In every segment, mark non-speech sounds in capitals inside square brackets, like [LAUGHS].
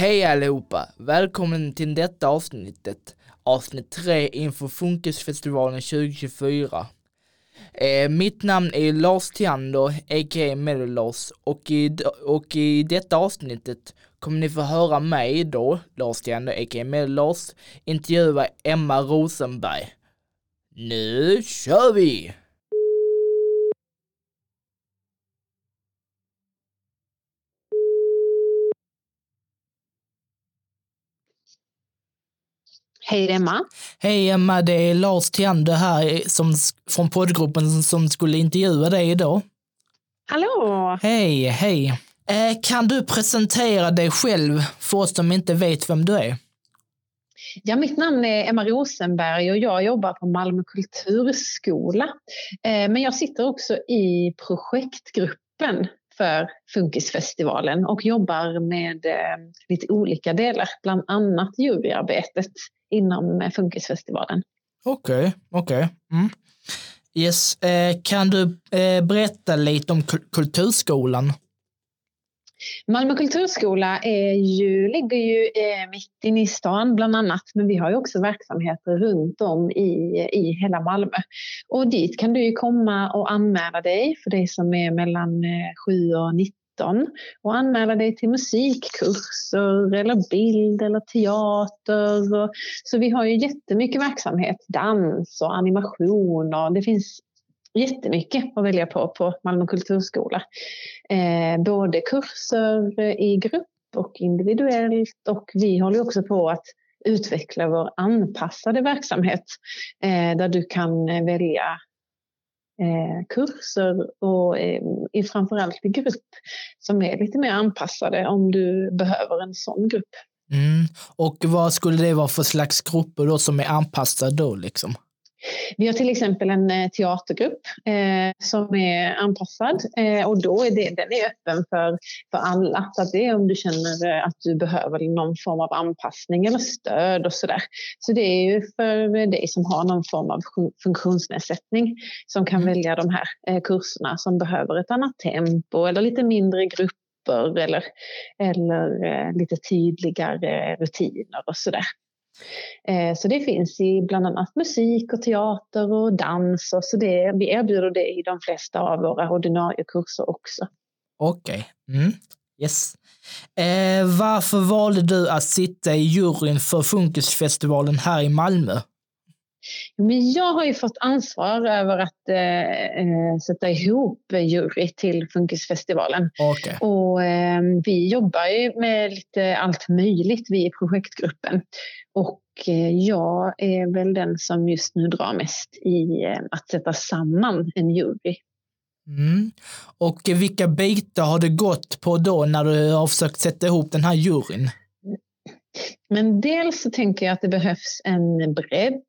Hej allihopa! Välkommen till detta avsnittet, avsnitt 3 inför Funkisfestivalen 2024. Eh, mitt namn är Lars Theander a.k.a. Mellolars och i, och i detta avsnittet kommer ni få höra mig då, Lars Theander a.k.a. Mellolars, intervjua Emma Rosenberg. Nu kör vi! Hej Emma. Hej Emma, det är Lars Tiander här som, från poddgruppen som skulle intervjua dig idag. Hallå! Hej, hej. Eh, kan du presentera dig själv för oss som inte vet vem du är? Ja, mitt namn är Emma Rosenberg och jag jobbar på Malmö kulturskola. Eh, men jag sitter också i projektgruppen för Funkisfestivalen och jobbar med eh, lite olika delar, bland annat juryarbetet inom eh, Funkisfestivalen. Okej, okay, okej. Okay. Mm. Yes. Eh, kan du eh, berätta lite om kulturskolan? Malmö kulturskola är ju, ligger ju eh, mitt inne i stan bland annat, men vi har ju också verksamheter runt om i, i hela Malmö. Och dit kan du ju komma och anmäla dig för dig som är mellan eh, 7 och 19 och anmäla dig till musikkurser eller bild eller teater. Så vi har ju jättemycket verksamhet, dans och animation och det finns jättemycket att välja på på Malmö kulturskola. Eh, både kurser i grupp och individuellt och vi håller också på att utveckla vår anpassade verksamhet eh, där du kan välja eh, kurser och eh, framförallt i grupp som är lite mer anpassade om du behöver en sån grupp. Mm. Och vad skulle det vara för slags grupper då som är anpassade då liksom? Vi har till exempel en eh, teatergrupp eh, som är anpassad eh, och då är det, den är öppen för, för alla. Så det är om du känner eh, att du behöver någon form av anpassning eller stöd och sådär. Så det är ju för dig som har någon form av funktionsnedsättning som kan mm. välja de här eh, kurserna som behöver ett annat tempo eller lite mindre grupper eller, eller eh, lite tydligare rutiner och sådär. Eh, så det finns i bland annat musik och teater och dans. Och så det, vi erbjuder det i de flesta av våra ordinarie kurser också. Okej. Okay. Mm. Yes. Eh, varför valde du att sitta i juryn för Funkisfestivalen här i Malmö? Men jag har ju fått ansvar över att eh, eh sätta ihop jury till Funkisfestivalen. Okay. Och eh, vi jobbar ju med lite allt möjligt, vi i projektgruppen. Och eh, jag är väl den som just nu drar mest i eh, att sätta samman en jury. Mm. Och vilka bitar har det gått på då när du har försökt sätta ihop den här juryn? Men dels så tänker jag att det behövs en bredd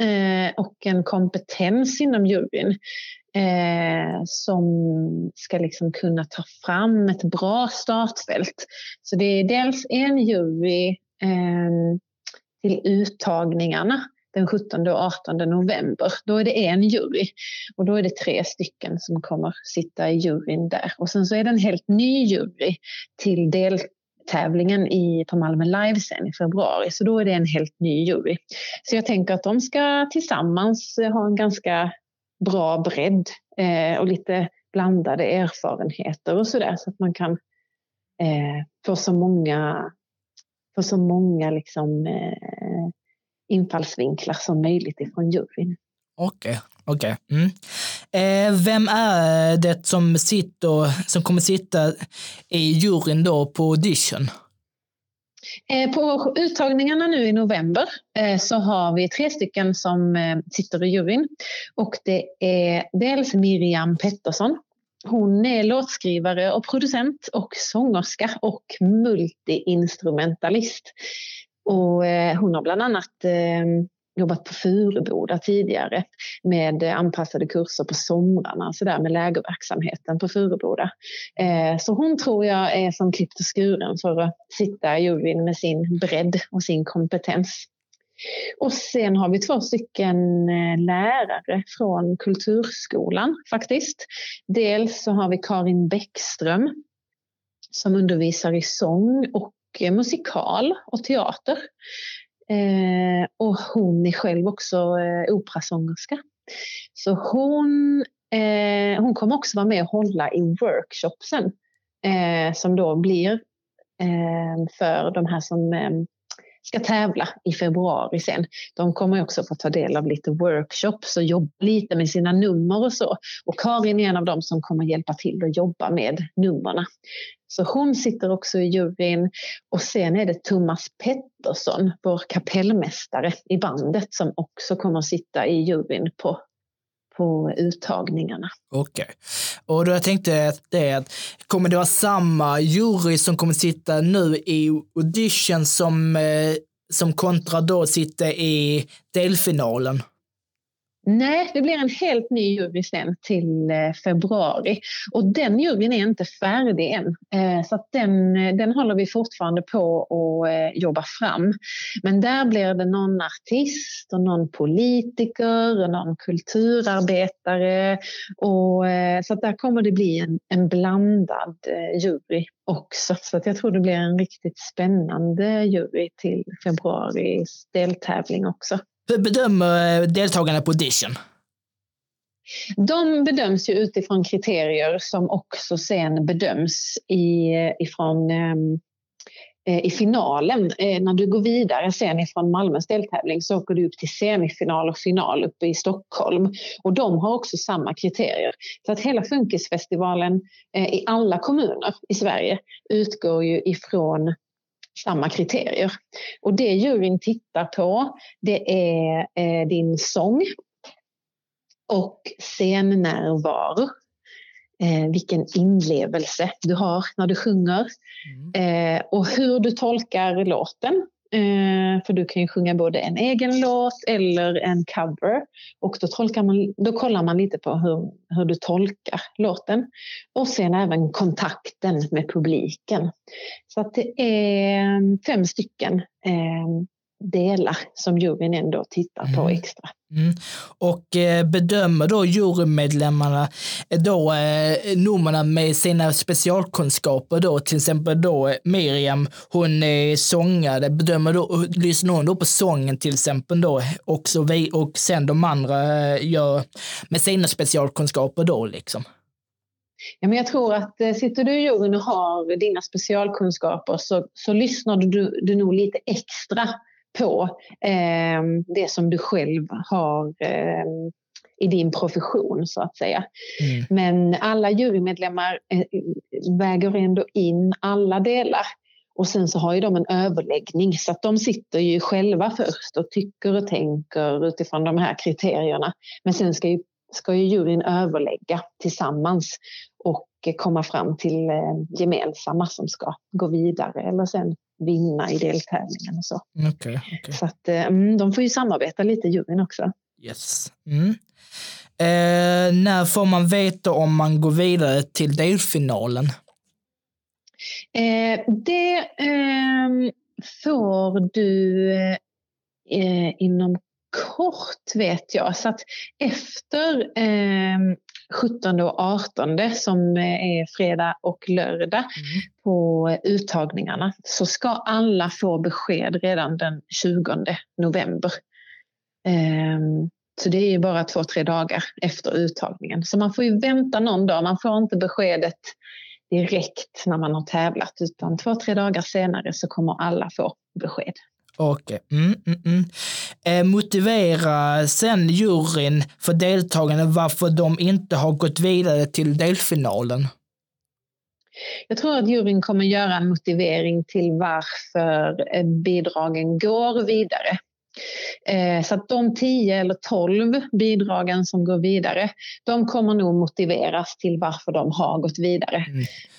eh, och en kompetens inom juryn eh, som ska liksom kunna ta fram ett bra startfält. Så det är dels en jury eh, till uttagningarna den 17 och 18 november. Då är det en jury och då är det tre stycken som kommer sitta i juryn där. Och sen så är det en helt ny jury till del tävlingen i, på Malmö Live sen i februari. Så då är det en helt ny jury. Så jag tänker att de ska tillsammans ha en ganska bra bredd eh, och lite blandade erfarenheter och sådär så att man kan eh, få så många, få så många liksom, eh, infallsvinklar som möjligt ifrån juryn. Okej, okay, okej. Okay. Mm. Eh, vem är det som, sitter, som kommer sitta i juryn då på audition? Eh, på uttagningarna nu i november eh, så har vi tre stycken som eh, sitter i juryn. Och det är dels Miriam Pettersson. Hon är låtskrivare och producent och sångerska och multiinstrumentalist. Och eh, hon har bland annat eh, jobbat på Furuboda tidigare med anpassade kurser på somrarna så där med lägerverksamheten på Furuboda. Eh, så hon tror jag är som klippt och skuren för att sitta i juryn med sin bredd och sin kompetens. Och sen har vi två stycken eh, lärare från Kulturskolan faktiskt. Dels så har vi Karin Bäckström som undervisar i sång och eh, musikal och teater. Eh, och hon är själv också eh, operasångerska. Så hon, eh, hon kommer också vara med och hålla i workshopsen eh, som då blir eh, för de här som eh, ska tävla i februari sen. De kommer också få ta del av lite workshops och jobba lite med sina nummer och så. Och Karin är en av dem som kommer hjälpa till att jobba med nummerna. Så hon sitter också i juryn och sen är det Thomas Pettersson, vår kapellmästare i bandet som också kommer sitta i juryn på på uttagningarna. Okej. Okay. Och då jag tänkte att det kommer det vara samma jury som kommer sitta nu i audition som, eh, som kontra då sitter i delfinalen? Nej, det blir en helt ny jury sen till eh, februari. Och den juryn är inte färdig än. Eh, så den, eh, den håller vi fortfarande på att jobba fram. Men där blir det någon artist och någon politiker och någon kulturarbetare. Och, så där kommer det bli en, en blandad jury också. Så jag tror det blir en riktigt spännande jury till februaris deltävling också. Hur bedömer eh, deltagarna på audition? De bedöms ju utifrån kriterier som också sen bedöms i, eh, ifrån, ehm, eh, i finalen. Eh, när du går vidare sen ifrån Malmös deltävling så åker du upp till semifinal och final uppe i Stockholm. Och de har också samma kriterier. Så att hela Funkisfestivalen eh, i alla kommuner i Sverige utgår ju ifrån samma kriterier. Och det juryn tittar på det är eh, din sång och scennärvaro. Eh, vilken inlevelse du har när du sjunger mm. eh, och hur du tolkar låten. Eh, för du kan ju sjunga både en egen låt eller en cover. Och då, tolkar man, då kollar man lite på hur, hur du tolkar låten. Och sen även kontakten med publiken. Så att det är fem stycken eh, delar som juryn ändå tittar på mm. extra. Mm. Och eh, bedömer då jurymedlemmarna eh, då eh, numren med sina specialkunskaper då, till exempel då Miriam, hon är sångare, bedömer då, lyssnar hon då på sången till exempel då också vi, och sen de andra gör med sina specialkunskaper då liksom? Ja, men jag tror att sitter du i juryn och har dina specialkunskaper så, så lyssnar du, du nog lite extra på eh, det som du själv har eh, i din profession så att säga. Mm. Men alla jurymedlemmar eh, väger ändå in alla delar. Och sen så har ju de en överläggning så att de sitter ju själva först och tycker och tänker utifrån de här kriterierna. Men sen ska ju, ska ju juryn överlägga tillsammans komma fram till eh, gemensamma som ska gå vidare eller sen vinna i deltävlingen och så. Okay, okay. Så att eh, mm, de får ju samarbeta lite juryn också. Yes. Mm. Eh, när får man veta om man går vidare till delfinalen? Eh, det eh, får du eh, inom kort vet jag. Så att efter 17 och 18 som är fredag och lördag mm. på uttagningarna så ska alla få besked redan den 20 november. Um, så det är ju bara två, tre dagar efter uttagningen. Så man får ju vänta någon dag. Man får inte beskedet direkt när man har tävlat utan två, tre dagar senare så kommer alla få besked. Okej. Okay. Mm, mm, mm. Eh, motivera sen juryn för deltagarna varför de inte har gått vidare till delfinalen. Jag tror att juryn kommer göra en motivering till varför eh, bidragen går vidare. Eh, så att de 10 eller 12 bidragen som går vidare, de kommer nog motiveras till varför de har gått vidare.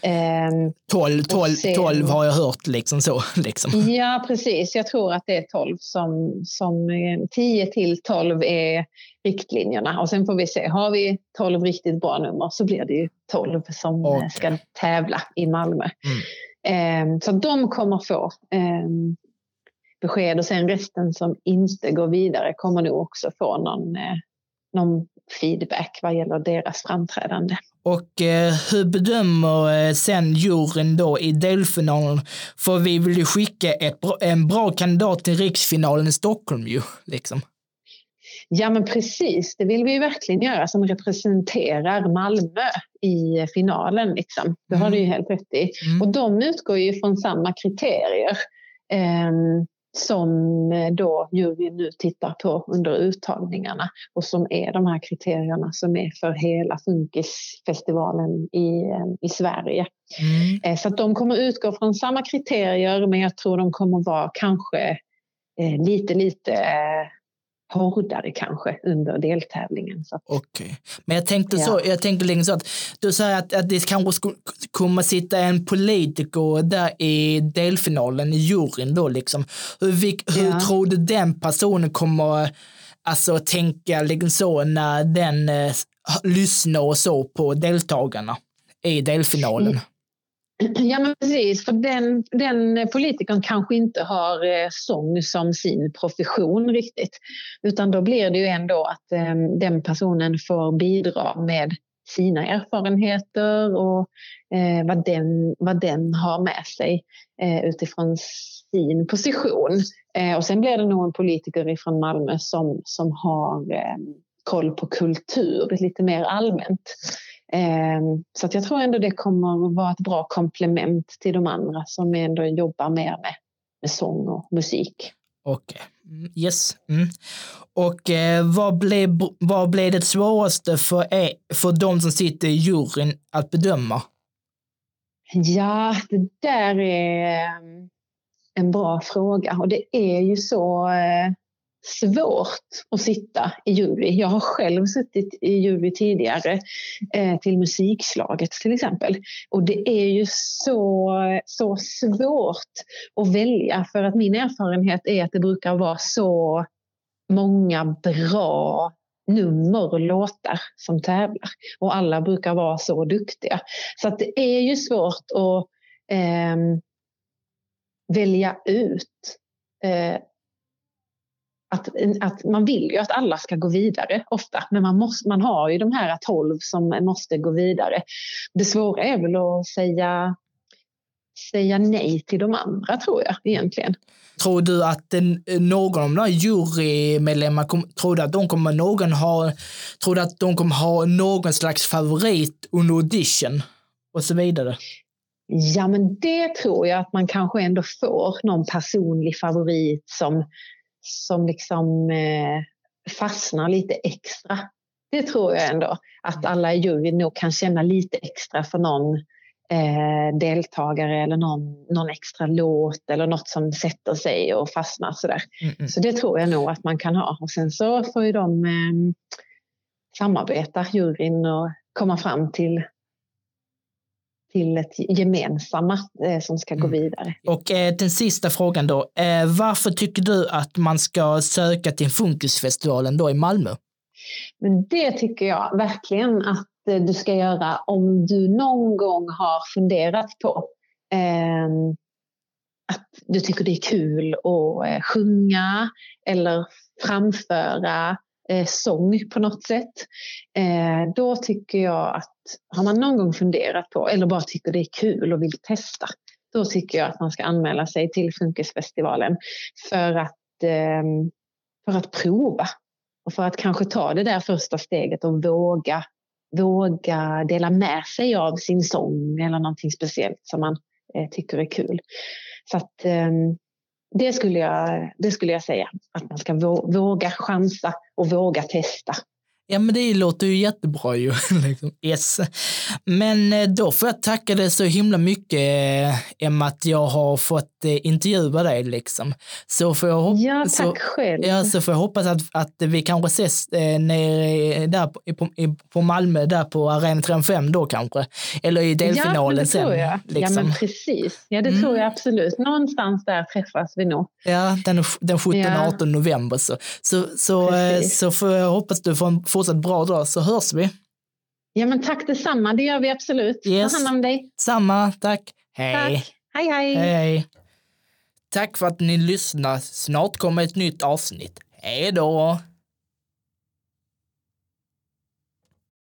Mm. 12, 12, sen, 12 har jag hört liksom så. [LAUGHS] Liksom. Ja, precis. Jag tror att det är 12 som, som 10 eh, till 12 är riktlinjerna och sen får vi se. Har vi 12 riktigt bra nummer så blir det ju 12 som okay. ska tävla i Malmö. Mm. Så de kommer få besked och sen resten som inte går vidare kommer nog också få någon, eh, någon feedback vad gäller deras framträdande. Och eh, hur bedömer eh, sen juryn då i delfinalen? För vi vill ju skicka ett, en bra kandidat till riksfinalen i Stockholm ju, liksom. Ja men precis, det vill vi ju verkligen göra som representerar Malmö i finalen. Liksom. Det har du ju mm. helt rätt i. Mm. Och de utgår ju från samma kriterier. Um, som eh, då juryn nu tittar på under uttagningarna och som är de här kriterierna som är för hela Funkisfestivalen i, eh, i Sverige. Mm. Eh, så de kommer utgå från samma kriterier men jag tror de kommer vara kanske lite, lite hårdare kanske under deltävlingen. Okej, okay. men jag tänkte så, ja. jag tänkte liksom så att du säger att, att det kanske skulle komma sitta en politiker där i delfinalen i juryn då liksom. Hur, hur ja. tror du den personen kommer alltså tänka liksom så när den eh, lyssnar och så på deltagarna i delfinalen? Mm. [CLEARS THROAT] Ja, men precis. För den, den politikern kanske inte har eh, sång som sin profession riktigt. Utan då blir det ju ändå att ehm, den personen får bidra med sina erfarenheter och eh, vad, den, vad den har med sig eh, utifrån sin position. Och sen blir det nog en politiker från Malmö som, som har ehm, koll på kultur lite mer allmänt. Ehm, så att jag tror ändå det kommer att vara ett bra komplement till de andra som ändå jobbar mer med, med sång och musik. Okej, okay. Mm, yes. Mm. Och eh, vad, blev, vad blev det svåraste för, er, för de som sitter i juryn att bedöma? Ja, det där är ehm, en bra fråga och det är ju så eh, svårt att sitta i jury. Jag har själv suttit i jury tidigare eh, till musikslaget till exempel. Och det är ju så, så svårt att välja för att min erfarenhet är att det brukar vara så många bra nummer och låtar som tävlar. Och alla brukar vara så duktiga. Så att det är ju svårt att eh, välja ut eh, att, att man vill ju att alla ska gå vidare ofta, men man, måste, man har ju de här tolv som måste gå vidare. Det svåra är väl att säga, säga nej till de andra tror jag egentligen. Tror du att någon av de där jurymedlemmarna, tror du att de kommer någon ha, tror du att de kommer ha någon slags favorit under audition och så vidare? Ja, men det tror jag att man kanske ändå får någon personlig favorit som som liksom eh, fastnar lite extra. Det tror jag ändå att mm. alla i juryn nog kan känna lite extra för någon eh, deltagare eller någon, någon extra låt eller något som sätter sig och fastnar sådär. Mm -mm. Så det tror jag nog att man kan ha. Och sen så får ju de eh, samarbeta, juryn, och komma fram till till ett gemensamma eh, som ska gå mm. vidare. Och eh, den sista frågan då. Eh, varför tycker du att man ska söka till Funkisfestivalen då i Malmö? Men det tycker jag verkligen att eh, du ska göra om du någon gång har funderat på ehm, att du tycker det är kul att eh, sjunga eller framföra eh, sång på något sätt. Eh, då tycker jag att har man någon gång funderat på eller bara tycker det är kul och vill testa. Då tycker jag att man ska anmäla sig till Funkisfestivalen för att, eh, för att prova och för att kanske ta det där första steget och våga våga dela med sig av sin sång eller någonting speciellt som man eh, tycker är kul. Så att, ehm, det skulle, jag, det skulle jag säga, att man ska våga chansa och våga testa. Ja, men det låter ju jättebra ju. [LAUGHS] Liksom. yes. Men eh, då får jag tacka dig så himla mycket, eh, Emma, att jag har fått eh, intervjua dig liksom. Så får jag, ja, tack så, själv. Ja, så får jag hoppas att, att vi kanske ses eh, nere där på, på, på Malmö, där på Arena 35 då kanske. Eller i delfinalen ja, sen. Jag. Liksom. Ja, men precis. Ja, det mm. tror jag absolut. Någonstans där träffas vi nog. Ja, den, den 17-18 ja. november så. Så, så, så får jag hoppas du får en fortsatt bra dag så hörs vi. Ja, men tack detsamma. Det gör vi absolut. Yes. Ta hand om dig. Samma. Tack. Hej. Tack. Hej, hej. Hej. Tack för att ni lyssnar. Snart kommer ett nytt avsnitt. Hej då!